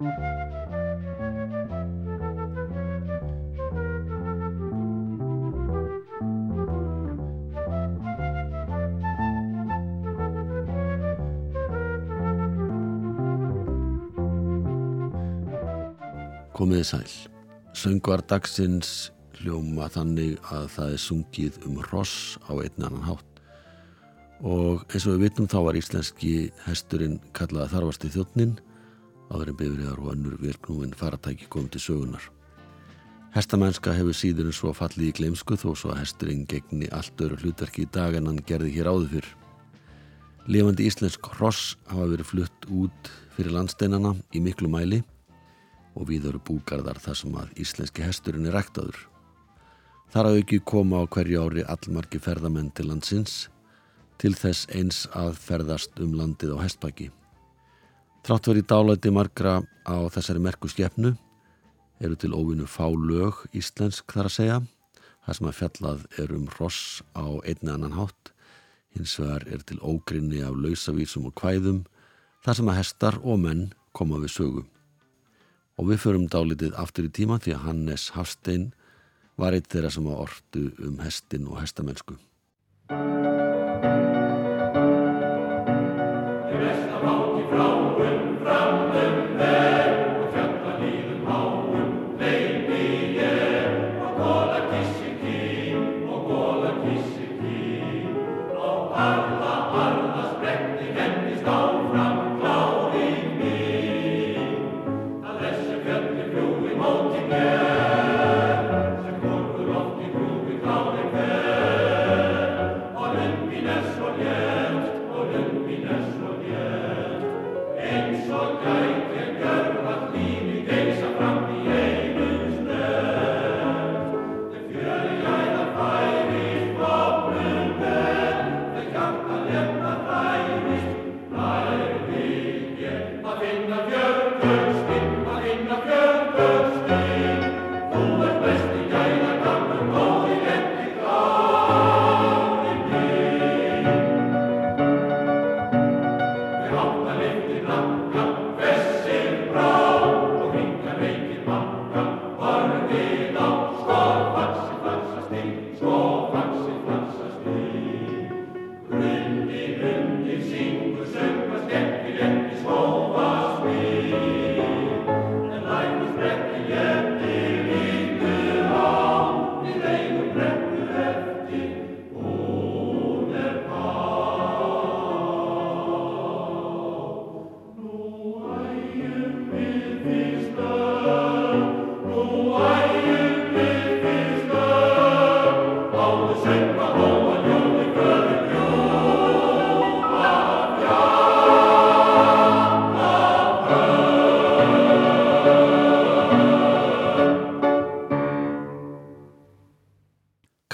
Komiði sæl. Söngvar dagsins hljóma þannig að það er sungið um Ross á einn annan hátt. Og eins og við vitum þá var íslenski hesturinn kallaða þarfasti þjóttnin en bifriðar og önnur virknúin faratæki komið til sögunar. Hestamennska hefur síður en svo fallið í gleimsku þó svo að hesturinn gegni allt öru hlutverki í dag en hann gerði hér áður fyrr. Levandi íslensk Ross hafa verið flutt út fyrir landsteinana í miklu mæli og við eru búgarðar þar sem að íslenski hesturinn er ræktaður. Þar að auki koma á hverju ári allmargi ferðamenn til landsins til þess eins að ferðast um landið á hestbæki. Trátt verið dálæti margra á þessari merku skefnu eru til óvinnu fá lög íslensk þar að segja. Það sem að fjallað er um ross á einni annan hátt. Hins vegar er til ógrinni af lausavísum og kvæðum þar sem að hestar og menn koma við sögum. Og við förum dálitið aftur í tíma því að Hannes Hafstein var eitt þeirra sem var ortu um hestin og hestamennsku.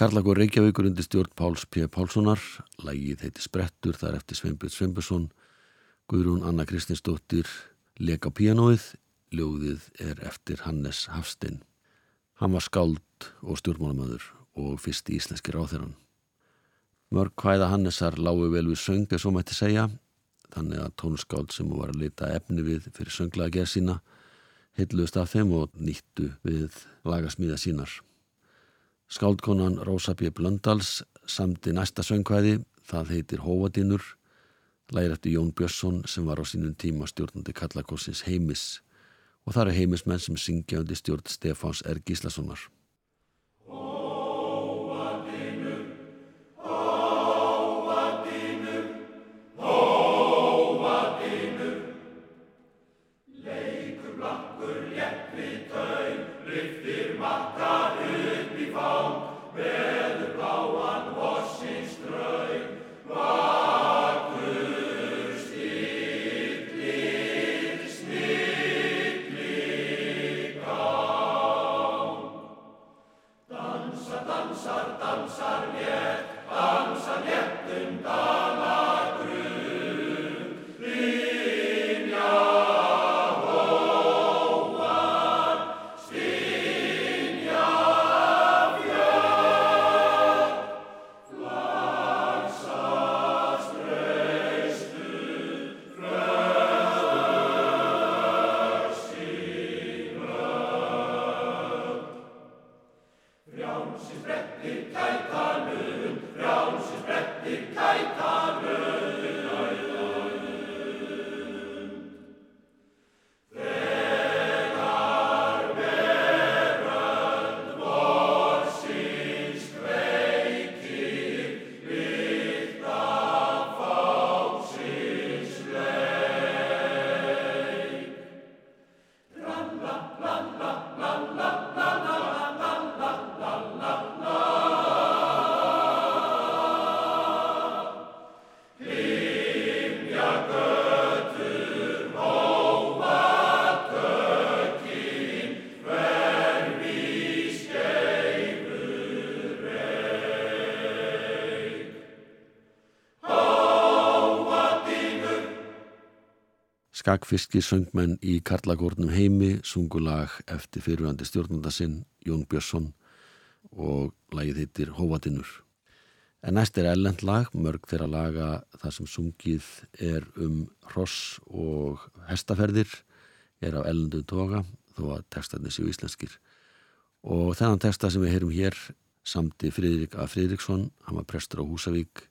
Karlagur Reykjavíkur undir stjórn Páls P. Pálssonar, lægið heiti Sprettur, þar eftir Sveinbjörn Sveinbjörnsson, Guðrún Anna Kristinsdóttir, Leka Pianoið, ljóðið er eftir Hannes Hafstein. Hann var skáld og stjórnmálamöður og fyrsti íslenski ráþeran. Mörg hvæða Hannesar lágu vel við söng, eða svo mætti segja, þannig að tónuskáld sem var að lita efni við fyrir sönglaða gerð sína, heitluðist af þeim og nýttu við lagasmíða sínar. Skáldkonan Rósa B. Blöndals samti næsta söngkvæði, það heitir Hóvadínur, lægir eftir Jón Björnsson sem var á sínum tíma stjórnandi Kallakossins heimis og það eru heimismenn sem syngja undir stjórn Stefáns R. Gíslasonar. Skagfiski söngmenn í Karlagórnum heimi sungulag eftir fyrirvændi stjórnundasinn Jón Björnsson og lagið heitir Hóvatinnur. En næst er ellend lag, mörg þeirra laga það sem sungið er um hross og hestaferðir er á ellendu toga þó að textarnir séu íslenskir. Og þennan texta sem við heyrum hér samti Fridrik A. Fridriksson, hann var prestur á Húsavík,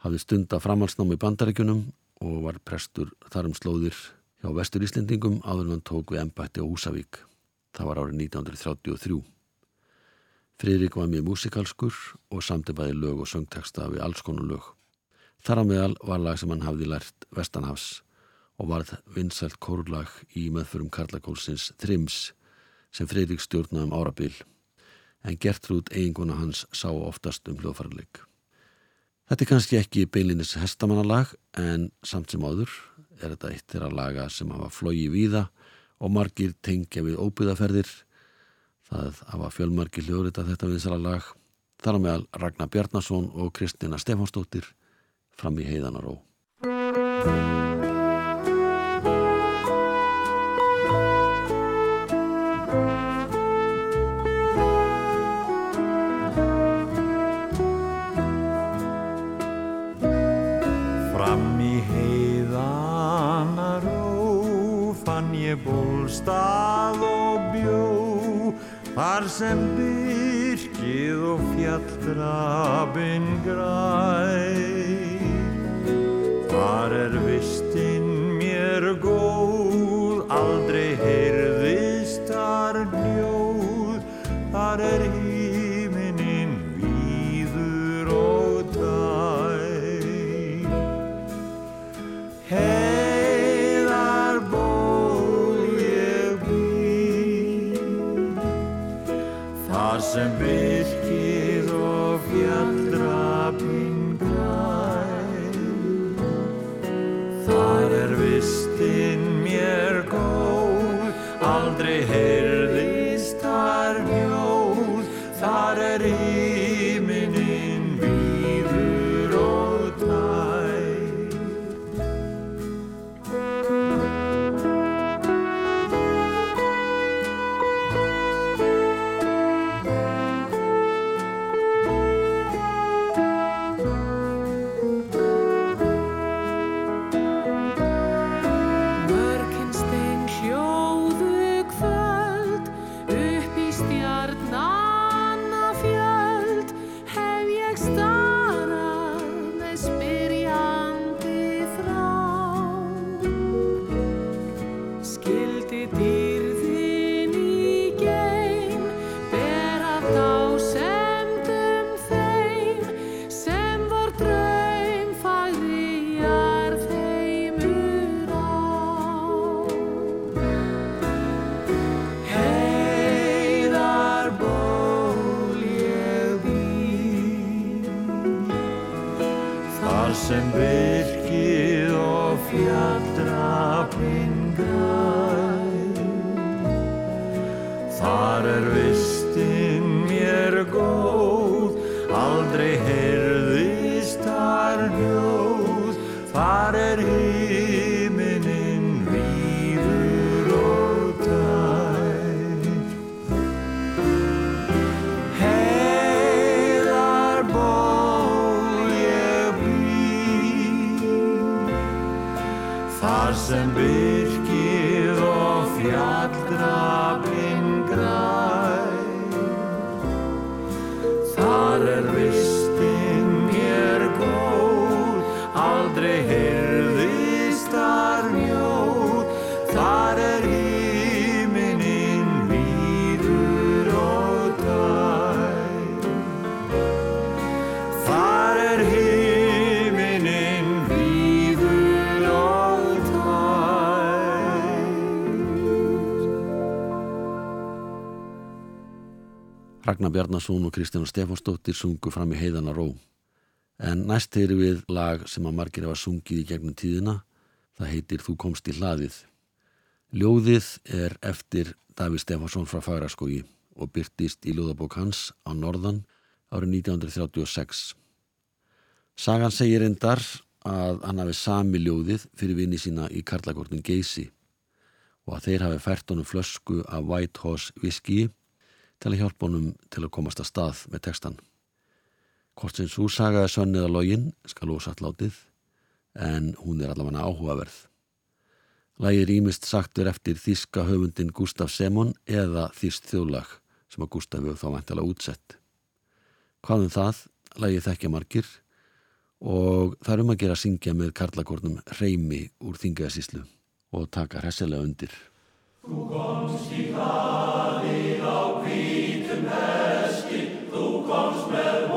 hafði stund að framhalsnámi í bandarækjunum og var prestur þar um slóðir hjá Vestur Íslendingum áður en hann tók við ennbætti á Húsavík. Það var árið 1933. Fridrik var mjög músikalskur og samti bæði lög og söngteksta við alls konar lög. Þar á meðal var lag sem hann hafði lært Vestanhafs og varð vinsælt kórlag í meðförum Karlakólsins Trims sem Fridrik stjórnaði um árabil en Gertrúd eiginguna hans sá oftast um hljóðfærarleik. Þetta er kannski ekki beilinis hestamannalag en samt sem áður er þetta eitt þeirra laga sem hafa flogi víða og margir tengja við óbyðaferðir. Það hafa fjölmargir hljóðrita þetta vinsala lag. Þar á meðal Ragnar Bjarnason og Kristina Stefánsdóttir fram í heiðanaró. stað og bjó þar sem byrkið og fjalldrabin græ þar er vistinn mér góð aldrei heyrðist þar hljóð þar er Ragnar Bjarnason og Kristján Stefánsdóttir sungu fram í heiðana ró. En næst heyri við lag sem að margir hafa sungið í gegnum tíðina. Það heitir Þú komst í hlaðið. Ljóðið er eftir Davíð Stefánsson frá Fagraskógi og byrtist í ljóðabók hans á Norðan árið 1936. Sagan segir endar að hann hafi sami ljóðið fyrir vinni sína í Karlagórnum Geysi og að þeir hafi fært honum flösku af White Horse whisky til að hjálpa honum til að komast að stað með textan. Hvort sem svo sagaði sönnið að login skal ósatt látið en hún er allavega áhugaverð. Lægir ímist sagtur eftir þíska höfundin Gustaf Semon eða þýst þjóðlag sem að Gustaf hefur þá væntilega útsett. Hvað um það, lægið þekkja margir og það er um að gera að syngja með karlakórnum reymi úr þingaðsíslu og taka hressilega undir. Þú komst í hlaðið á hvítum hesti, þú komst með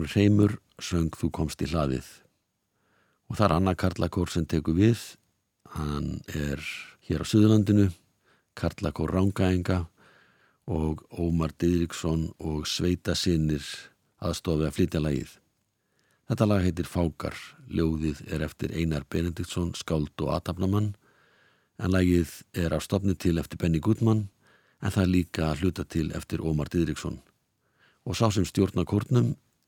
Karlakórun Reymur söng Þú komst í hlaðið. Og það er Anna Karlakór sem tekur við. Hann er hér á Suðurlandinu Karlakór Rángaenga og Ómar Didriksson og Sveita Sinnir aðstofið að flytja lagið. Þetta lag heitir Fákar. Ljóðið er eftir Einar Benediktsson skáld og atafnamann en lagið er af stopni til eftir Benny Goodman en það er líka hluta til eftir Ómar Didriksson og sá sem stjórna kórnum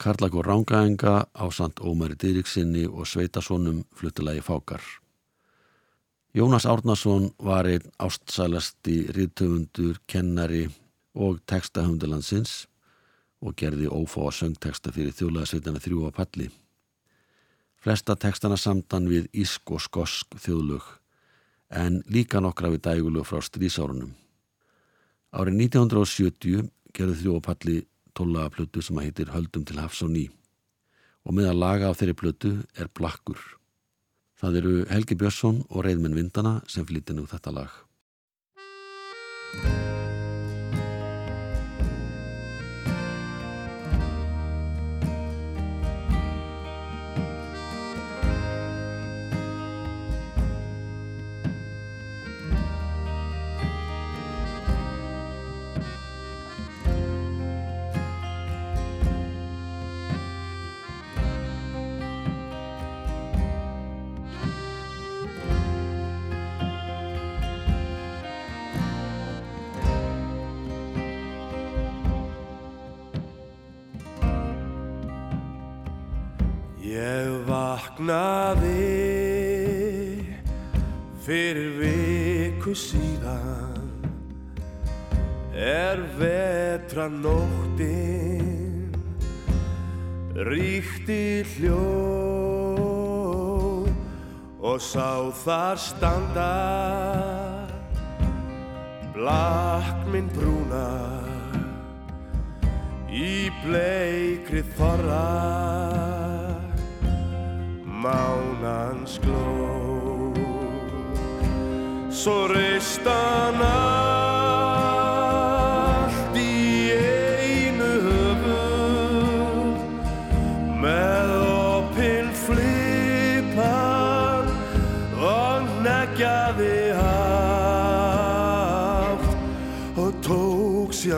Karlagur Rángaenga á Sant Ómari Dýriksinni og Sveitasónum fluttilagi Fákar. Jónas Árnason var einn ástsælasti ríðtöfundur, kennari og textahöndulandsins og gerði ófá söngteksta fyrir þjóðlaðsveitana þrjú á palli. Flesta tekstana samtan við ísk og skosk þjóðlög en líka nokkra við dægulög frá strísárunum. Árið 1970 gerði þrjú á palli tólaga plötu sem að heitir Höldum til hafs og ný og með að laga á þeirri plötu er Blakkur. Það eru Helgi Björnsson og Reidmenn Vindana sem flyttir nú þetta lag.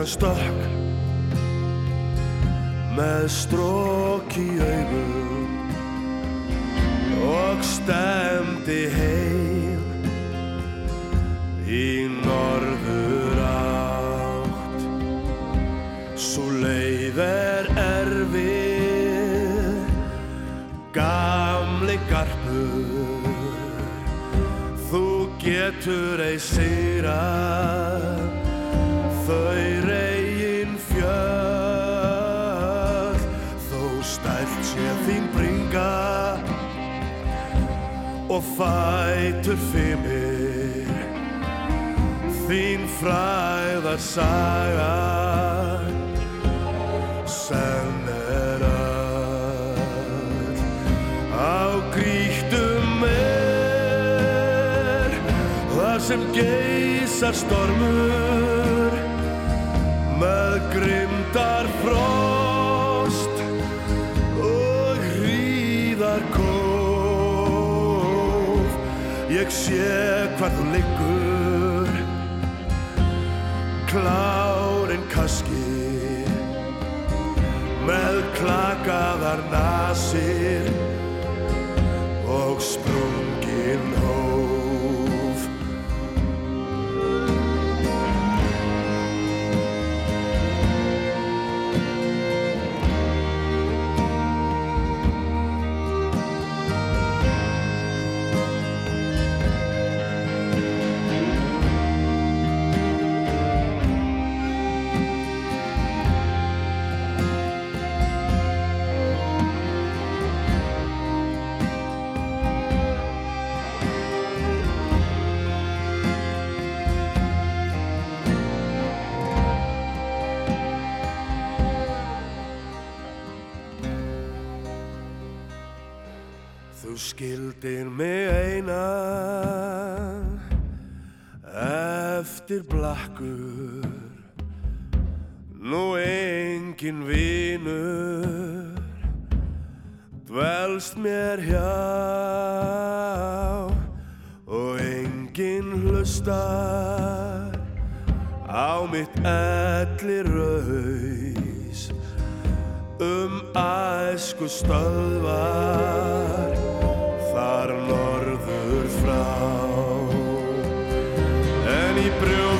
Síðan stökk með strók í augum og stemdi heim í norður átt. Svo leið er erfið gamli garpur. Þú getur ei sýra þau og fætur fyrir þín fræðar saga senn er öll á gríktum er þar sem geysar stormur með grimdar frost sé hvar þú liggur. Klárin kaski með klakaðar nasir og sprungin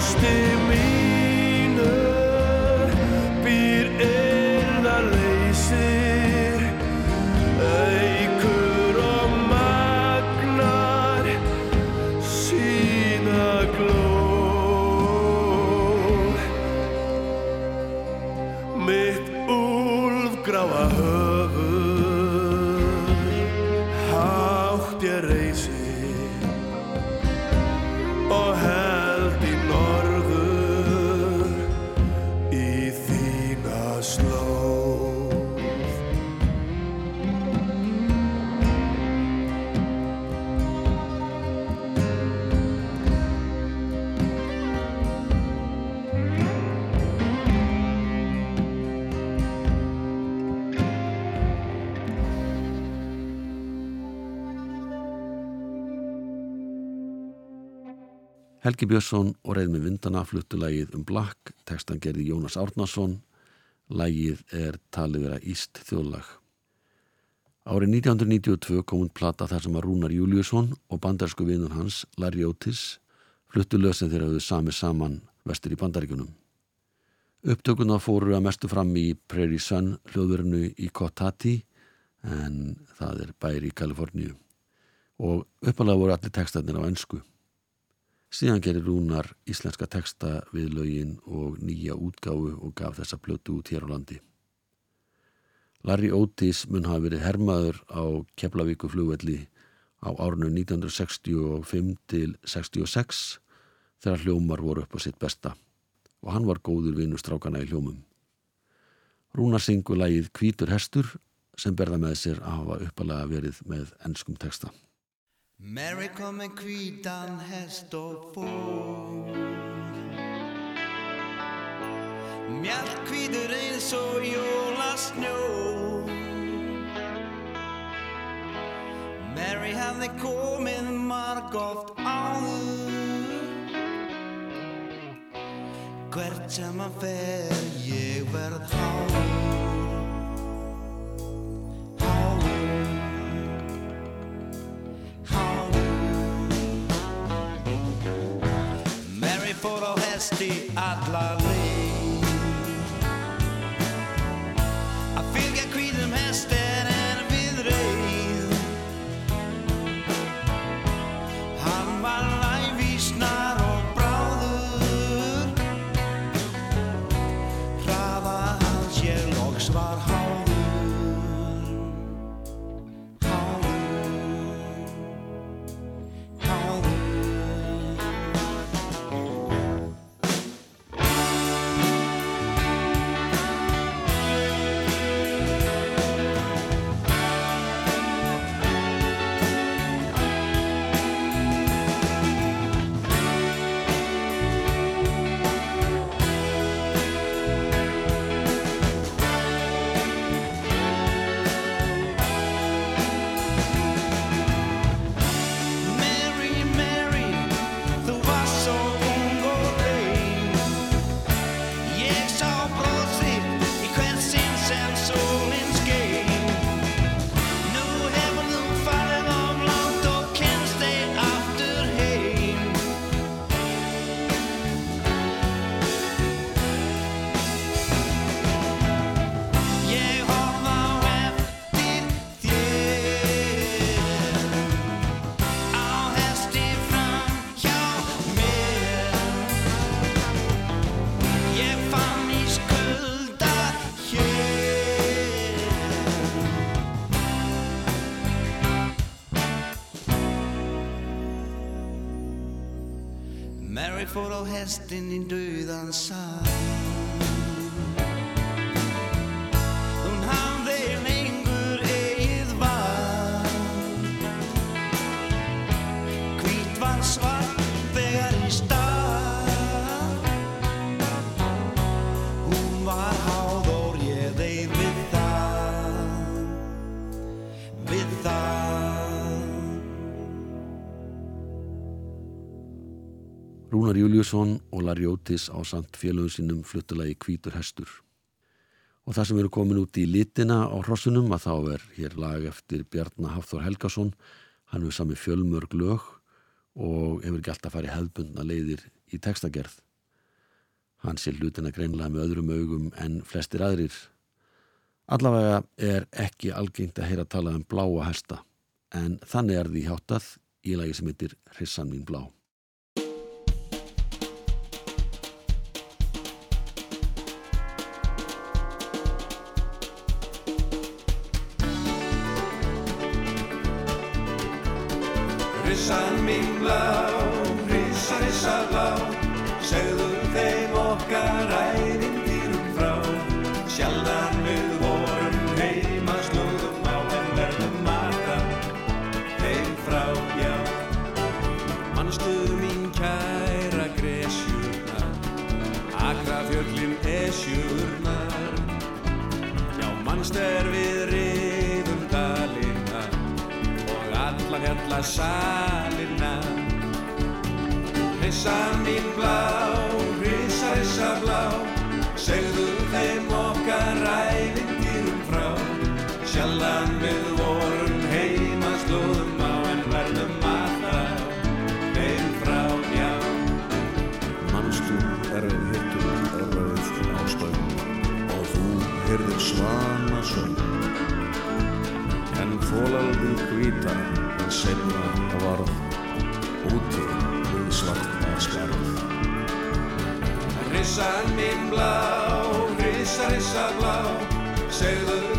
close me. Helgi Björnsson og reyð með vindana fluttu lægið um Black, textan gerði Jónas Árnason, lægið er talið vera Íst þjóðlag. Árið 1992 kom hún plata þar sem að Rúnar Júliusson og bandarsku vinnur hans, Larry Otis, fluttu lösin þegar þau sami saman vestur í bandaríkunum. Upptökuna fóru að mestu fram í Prairie Sun hljóðverinu í Kotati en það er bæri í Kaliforníu og uppalega voru allir textarnir á ennsku. Síðan gerir Rúnar íslenska texta við lögin og nýja útgáfu og gaf þessa plötu út hér á landi. Larry Otis mun hafa verið hermaður á Keflavíku flugvelli á árunum 1965 til 66 þegar hljómar voru upp á sitt besta og hann var góður vinur strákana í hljómum. Rúnar syngur lægið Hvítur hestur sem berða með sér að hafa uppalega verið með ennskum texta. Mary kom með hvítan hest og fór Mjall hvítur eins og jólasnjó Mary hafði komið margóft áður Hvert sem að fer ég verð háður fór á hesti alla leið Að fylgja hvítum hest er en við reið Hann var lævísnar og bráður Hraða hans ég loks var háður Mary fór á hestin í döðan sá Rúnar Júliusson og Larjótis á samt félögum sínum fluttulagi Kvítur Hestur. Og það sem eru komin út í litina á hrossunum að þá er hér lag eftir Bjarnar Hafþór Helgason. Hann hefur sami fjölmörg lög og hefur ekki alltaf farið hefðbundna leiðir í textagerð. Hann sé hlutina greinlega með öðrum augum en flestir aðrir. Allavega er ekki algengt að heyra tala um bláa hesta en þannig er því hjáttað í lagi sem heitir Hrissan mín blá. Rissan mín blá, rissa, alla fjalla salina Hrissan mín blá, en setna varð úti við svarta skarð Rissan mín blá, rissa, rissa blá Segðu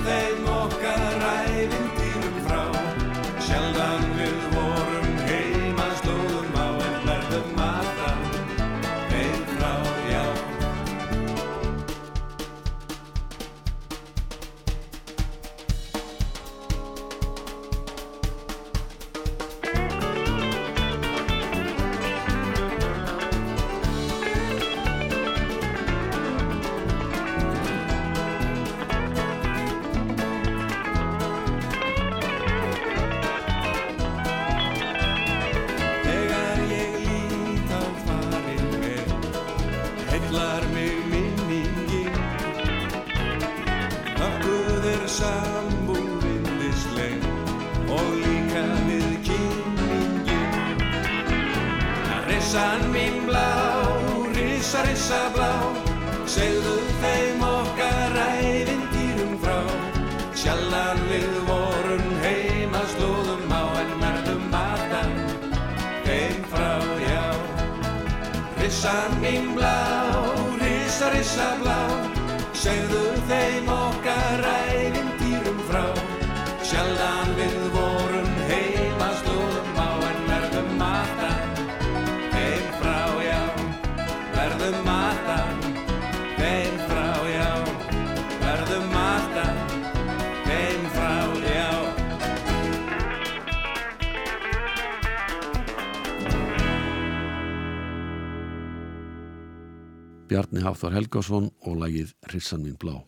Hafþór Helgásson og lagið Hrissan mín blá.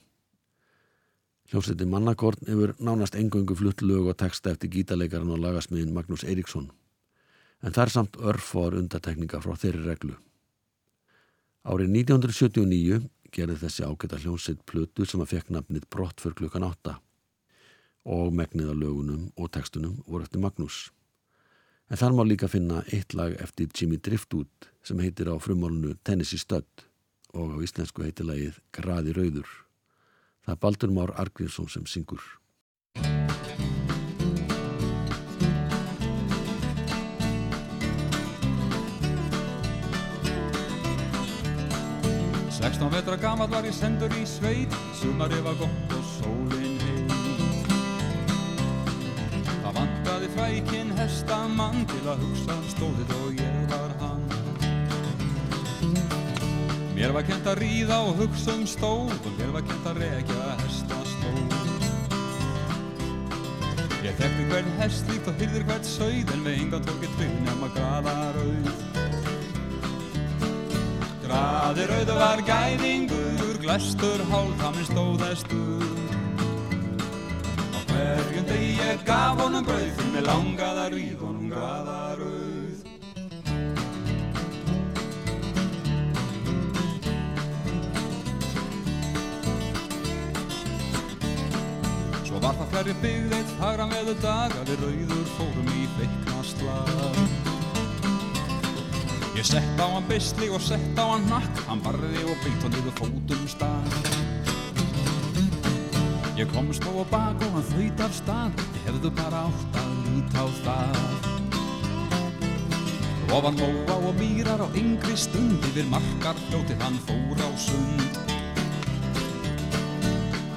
Hljómsveitin Mannakorn hefur nánast engöngu flutt lög og texta eftir gítarleikaran og lagasmiðin Magnús Eiríksson. En það er samt örfór undatekninga frá þeirri reglu. Árið 1979 gerði þessi ágæta hljómsveit plötu sem að fekk nafnið Brott fyrir klukkan 8 og megnið af lögunum og textunum voru eftir Magnús. En þar má líka finna eitt lag eftir Jimmy Driftwood sem heitir á frumálunu Tennessee Stud og á íslensku heitir lagið Graði Rauður. Það er Baldur Már Argrímsson sem syngur. Sextán vetra gamall var ég sendur í sveit Sumarið var gott og sólinn heit Það vantaði frækinn hestamann Til að hugsa stóðið og ég var hann Mér var kent að ríða og hugsa um stóð Og mér var kent að rekja hestastóð Ég þekkti hvern hest líkt og hyrðir hvern sauð En með enga tók ég trygg nema graða rauð Graði rauðu var gæðingur, glæstur hálftaminn stóðestur. Á hverjum degi ég gaf honum brauð, því mig langaði að ríð honum graða rauð. Hverju byggð eitt fagran veðu dag að við rauður fórum í feikna slag. Ég sett á hann beisli og sett á hann nakk, hann barði og beitt hann yfir fótum stað. Ég komst á og bak og hann þaut af stað, ég hefðu bara átt að líta á það. Ofan móa og mýrar á yngri stund, yfir markar fljótið hann fór á sund.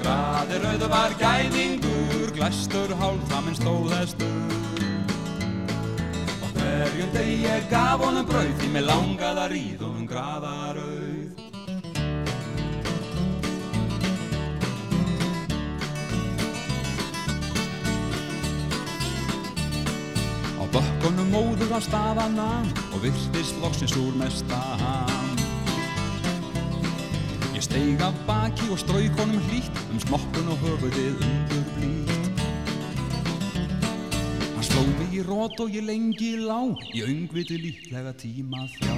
Graði rauðu var gæðingur, glæstur hálftaminn stóðestur. Og hverjum deg ég gaf honum brauð, því mig langað að ríð honum graða rauð. Á bökkunum móður var staðanam og virtist loksins úr mesta ham. Steig af baki og strauk honum hlýtt um smokkun og höfuðið undur blít. Hann sló mig í rót og ég lengi lá, í öngviti líklega tíma þjá.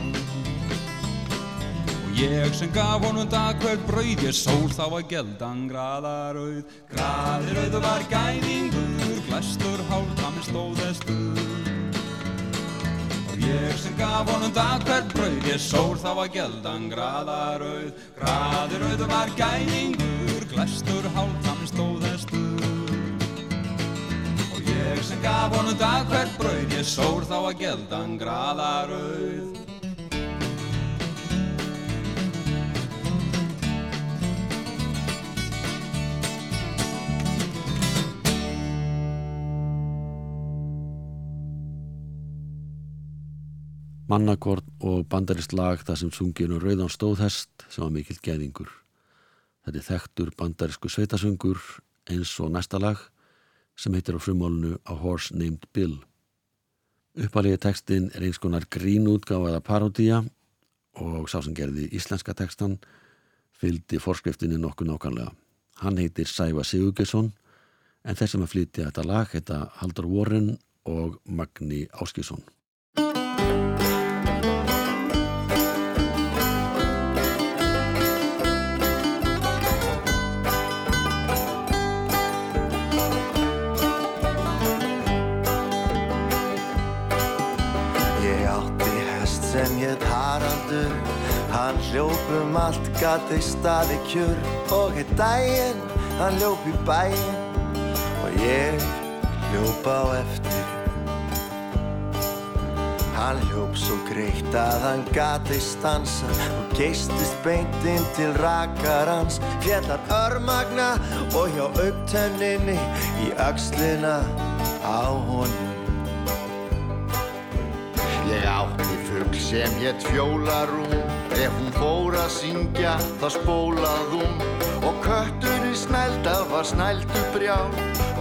Og ég sem gaf honum dag hvert brauð, ég sól þá að geldan graðarauð. Graðirauð var gæðingur, glæstur hálftaminn stóðestur. Ég sem gaf honum dag hvert brauð, ég sól þá að geldan graðarauð. Graðirauð var gæðingur, glæstur hálftaminn stóðestur. Og ég sem gaf honum dag hvert brauð, ég sól þá að geldan graðarauð. Mannakort og bandarist lag þar sem sunginu Rauðan stóðhest sem var mikill geðingur. Þetta er þekktur bandarisku sveitasöngur eins og næsta lag sem heitir á frumólinu A Horse Named Bill. Uppalegi textin er eins konar grínútgáfaða parodía og sá sem gerði íslenska textan fylgdi forskriftinni nokkuð nákvæmlega. Hann heitir Sæfa Sigurgesson en þeir sem að flytja þetta lag heita Haldur Warren og Magni Áskisson. Allt gati staði kjur Og eitt daginn hann hljóp í bæinn Og ég hljóp á eftir. Hann hljóp svo greitt að hann gati stansa Og geistist beint inn til rakarans Fjallar örmagna og hjá auktenninni Í öxlina á honum. Ég átti fugl sem hétt fjólarún Ef hún fór að syngja þá spólað hún. Og köttur í snælda var snældu brjá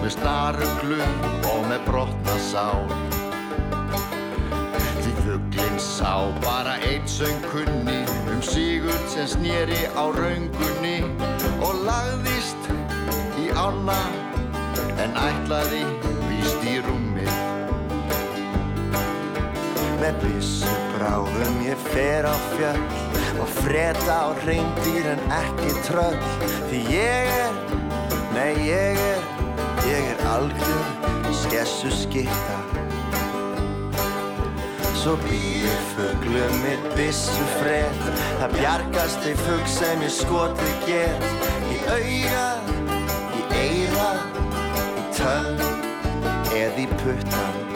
Með snaruglum og með brotna sál. Því fuglinn sá bara eitt söngkunni Um sigurd sem sneri á raungunni Og lagðist í ána En ætlaði víst í rúmið. Með byssu bráðum ég fer á fjöll og freda á reyndir en ekki tröll. Því ég er, nei ég er, ég er algjör skessu skipta Svo býr fuglum mitt byssu fred. Það bjargast ei fugg sem ég skoti get. Í auga, í eira, í tönn eða í puttan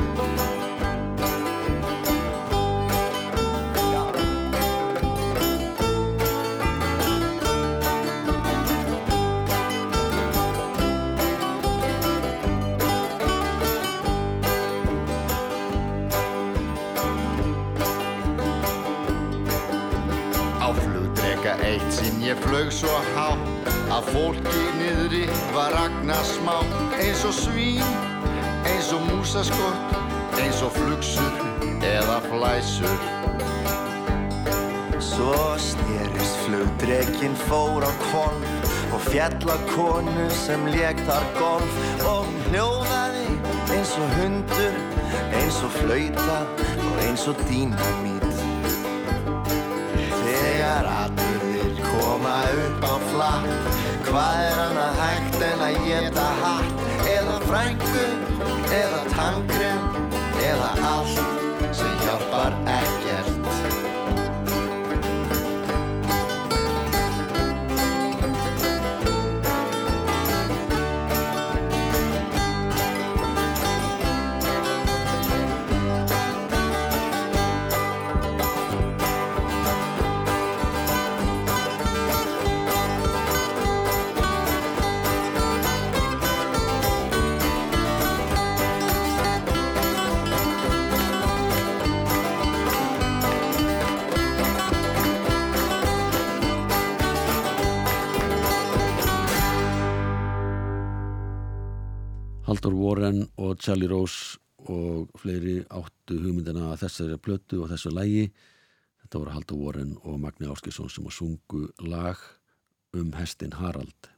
flugdreka eitt sinn ég flög svo hátt að fólki niðri var ragna smá eins og svín, eins og músaskott, eins og flugsur eða flæsur. Svo snerist flugdrekinn fór á kvolf og fjall á konu sem lék þar golf og hljóðaði eins og hundur, eins og flauta og eins og dínamít. Þegar aturðir koma upp á flatt, hvað er hann að hægt en að geta hatt? Eða frængu eða tangrem eða allt Haldur Warren og Charlie Rose og fleiri áttu hugmyndina að þessari plötu og þessu lægi þetta voru Haldur Warren og Magni Áskilsson sem að sungu lag um hestin Harald.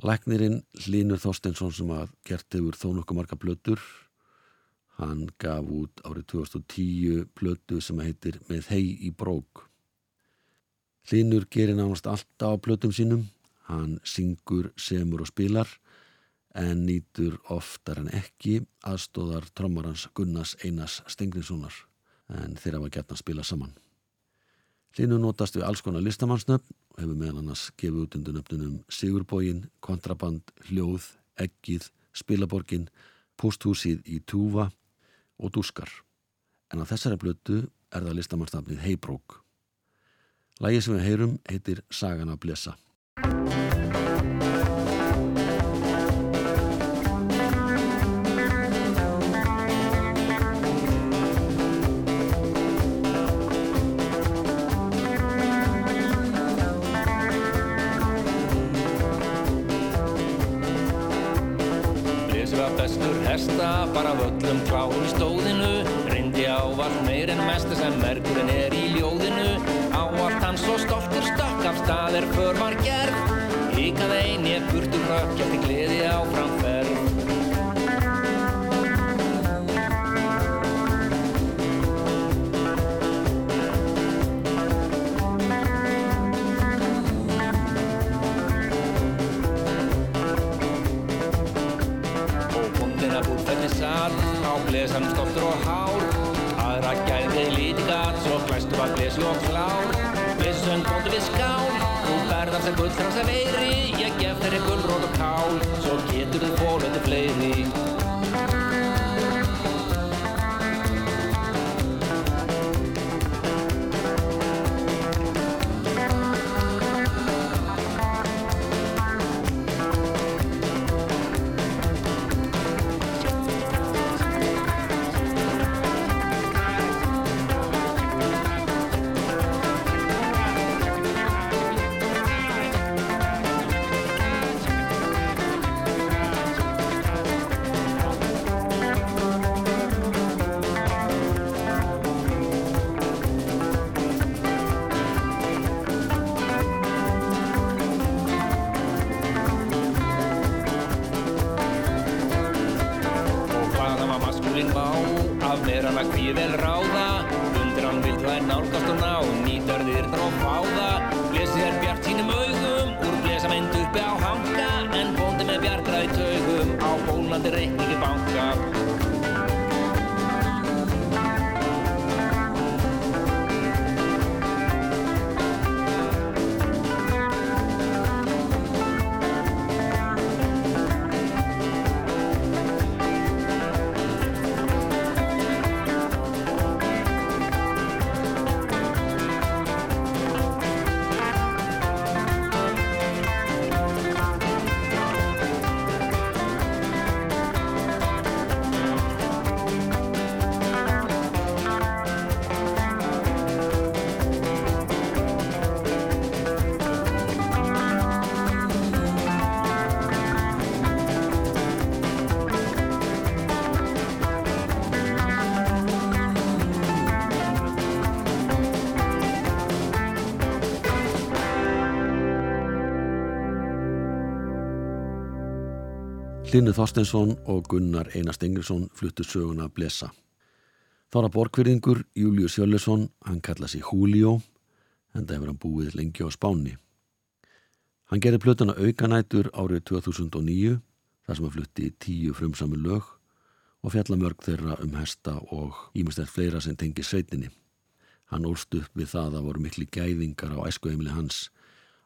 Læknirinn Hlínur Þorsteinsson sem að gert hefur þó nokkuð marga plötur. Hann gaf út árið 2010 plötu sem að heitir Með hei í brók. Hlínur gerir nánast alltaf á plötum sínum. Hann syngur, semur og spilar en nýtur oftar en ekki aðstóðar trommarans Gunnars Einars Stengriðssonar en þeirra var gert að spila saman. Hlinu notast við alls konar listamannsnöfn og hefur meðal annars gefið út undir nöfnunum Sigurbógin, Kontraband, Hljóð, Eggið, Spilaborgin, Pósthúsið í Túfa og Dúskar. En á þessari blötu er það listamannsnafnið Heibrók. Lægið sem við heyrum heitir Sagan að blessa. power. Hlynur Þorsteinsson og Gunnar Einar Stengilsson fluttu söguna að blessa. Þára borgverðingur Július Jöllisson, hann kalla sig Julio, en það hefur hann búið lengi á Spáni. Hann gerði plötuna aukanætur árið 2009 þar sem hann flutti tíu frumsami lög og fjallamörg þeirra um hesta og ímestert fleira sem tengi sveitinni. Hann ólst upp við það að voru miklu gæðingar á æskuheimili hans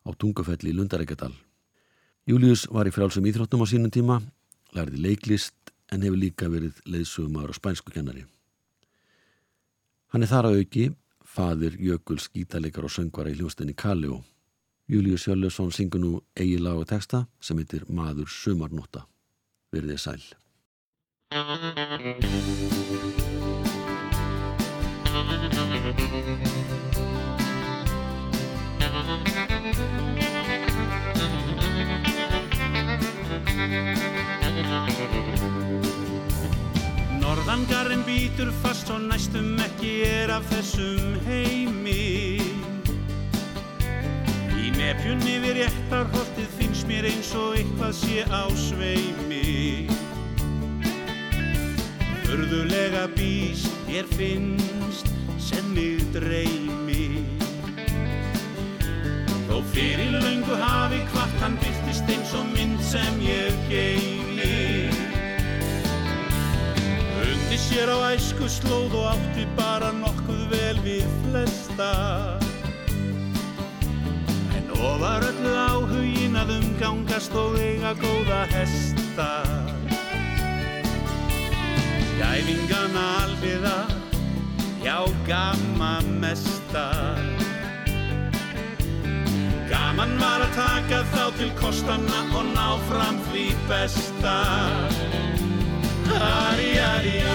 á tungufelli í Lundarækjadal. Július var í frjálsum íþróttum á sínum tíma, lærði leiklist en hefur líka verið leiðsumar og spænsku kennari. Hann er þar að auki, fadir Jökuls gítalikar og söngvara í hljóstinni Kaljó. Július Hjörlesson syngur nú eigi lag og texta sem heitir Maður sumarnóta. Verðið sæl. Norðangarinn býtur fast og næstum ekki er af þessum heimi. Í nefjunni við réttarholtið finnst mér eins og eitthvað sé á sveimi. Hörðulega býst ég finnst sem mig dreymi Þó fyrir löngu hafi hvart hann byrtist eins og mynd sem ég geymi. Undi sér á æsku slóð og átti bara nokkuð vel við flesta. En ofar öllu áhugin að umgangast og eiga góða hesta. Gæfingana alviða, já gamma mesta Gaman var að taka þá til kostanna og ná fram því besta. Ari, ari, æ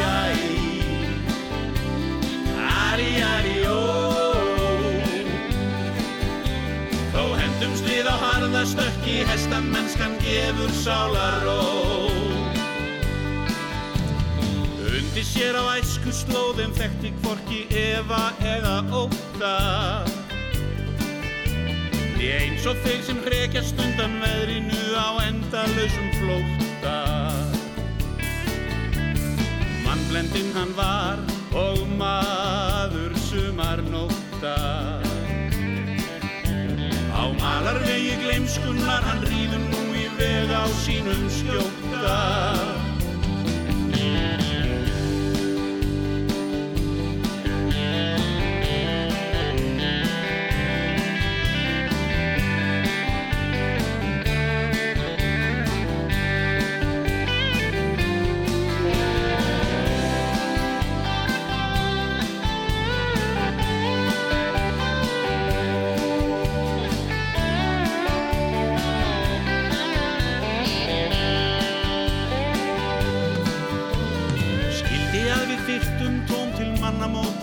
Ari, ari, ó. Þó hendumst við á harða stökki Hestamennskan gefur sálaró Undi sér á æsku slóðum Þekkti hvorki efa eða óta Því eins og þeir sem hrekjast undan veðrinu á endalausum flóta Mannblendinn hann var og maður sumarnóta Á malarvegi gleimskunnar hann ríður nú í veg á sínum skjóta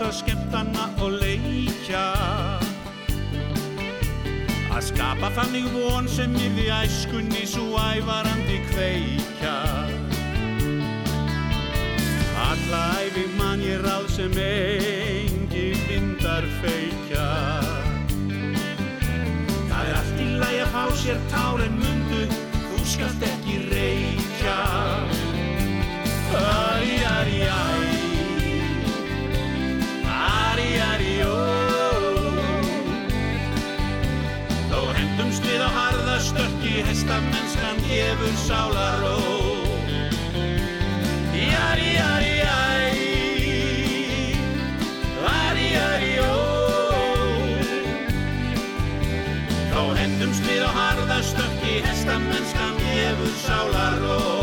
mannamóta, skemmtana og leikja. Að skapa þannig von sem yrði æskunni svo ævarandi kveikja. Alla æfi man ég ráð sem engi vindar feikja Það er allt í lagi að fá sér tár en mundu, þú skalt ekki reykja. Ari, ari, æ Hjartamennskan gefur sálaró Jari, jari, jari. Jari, jari, ó. Þá hendumst við á harðastökki Hjartamennskan gefur sálaró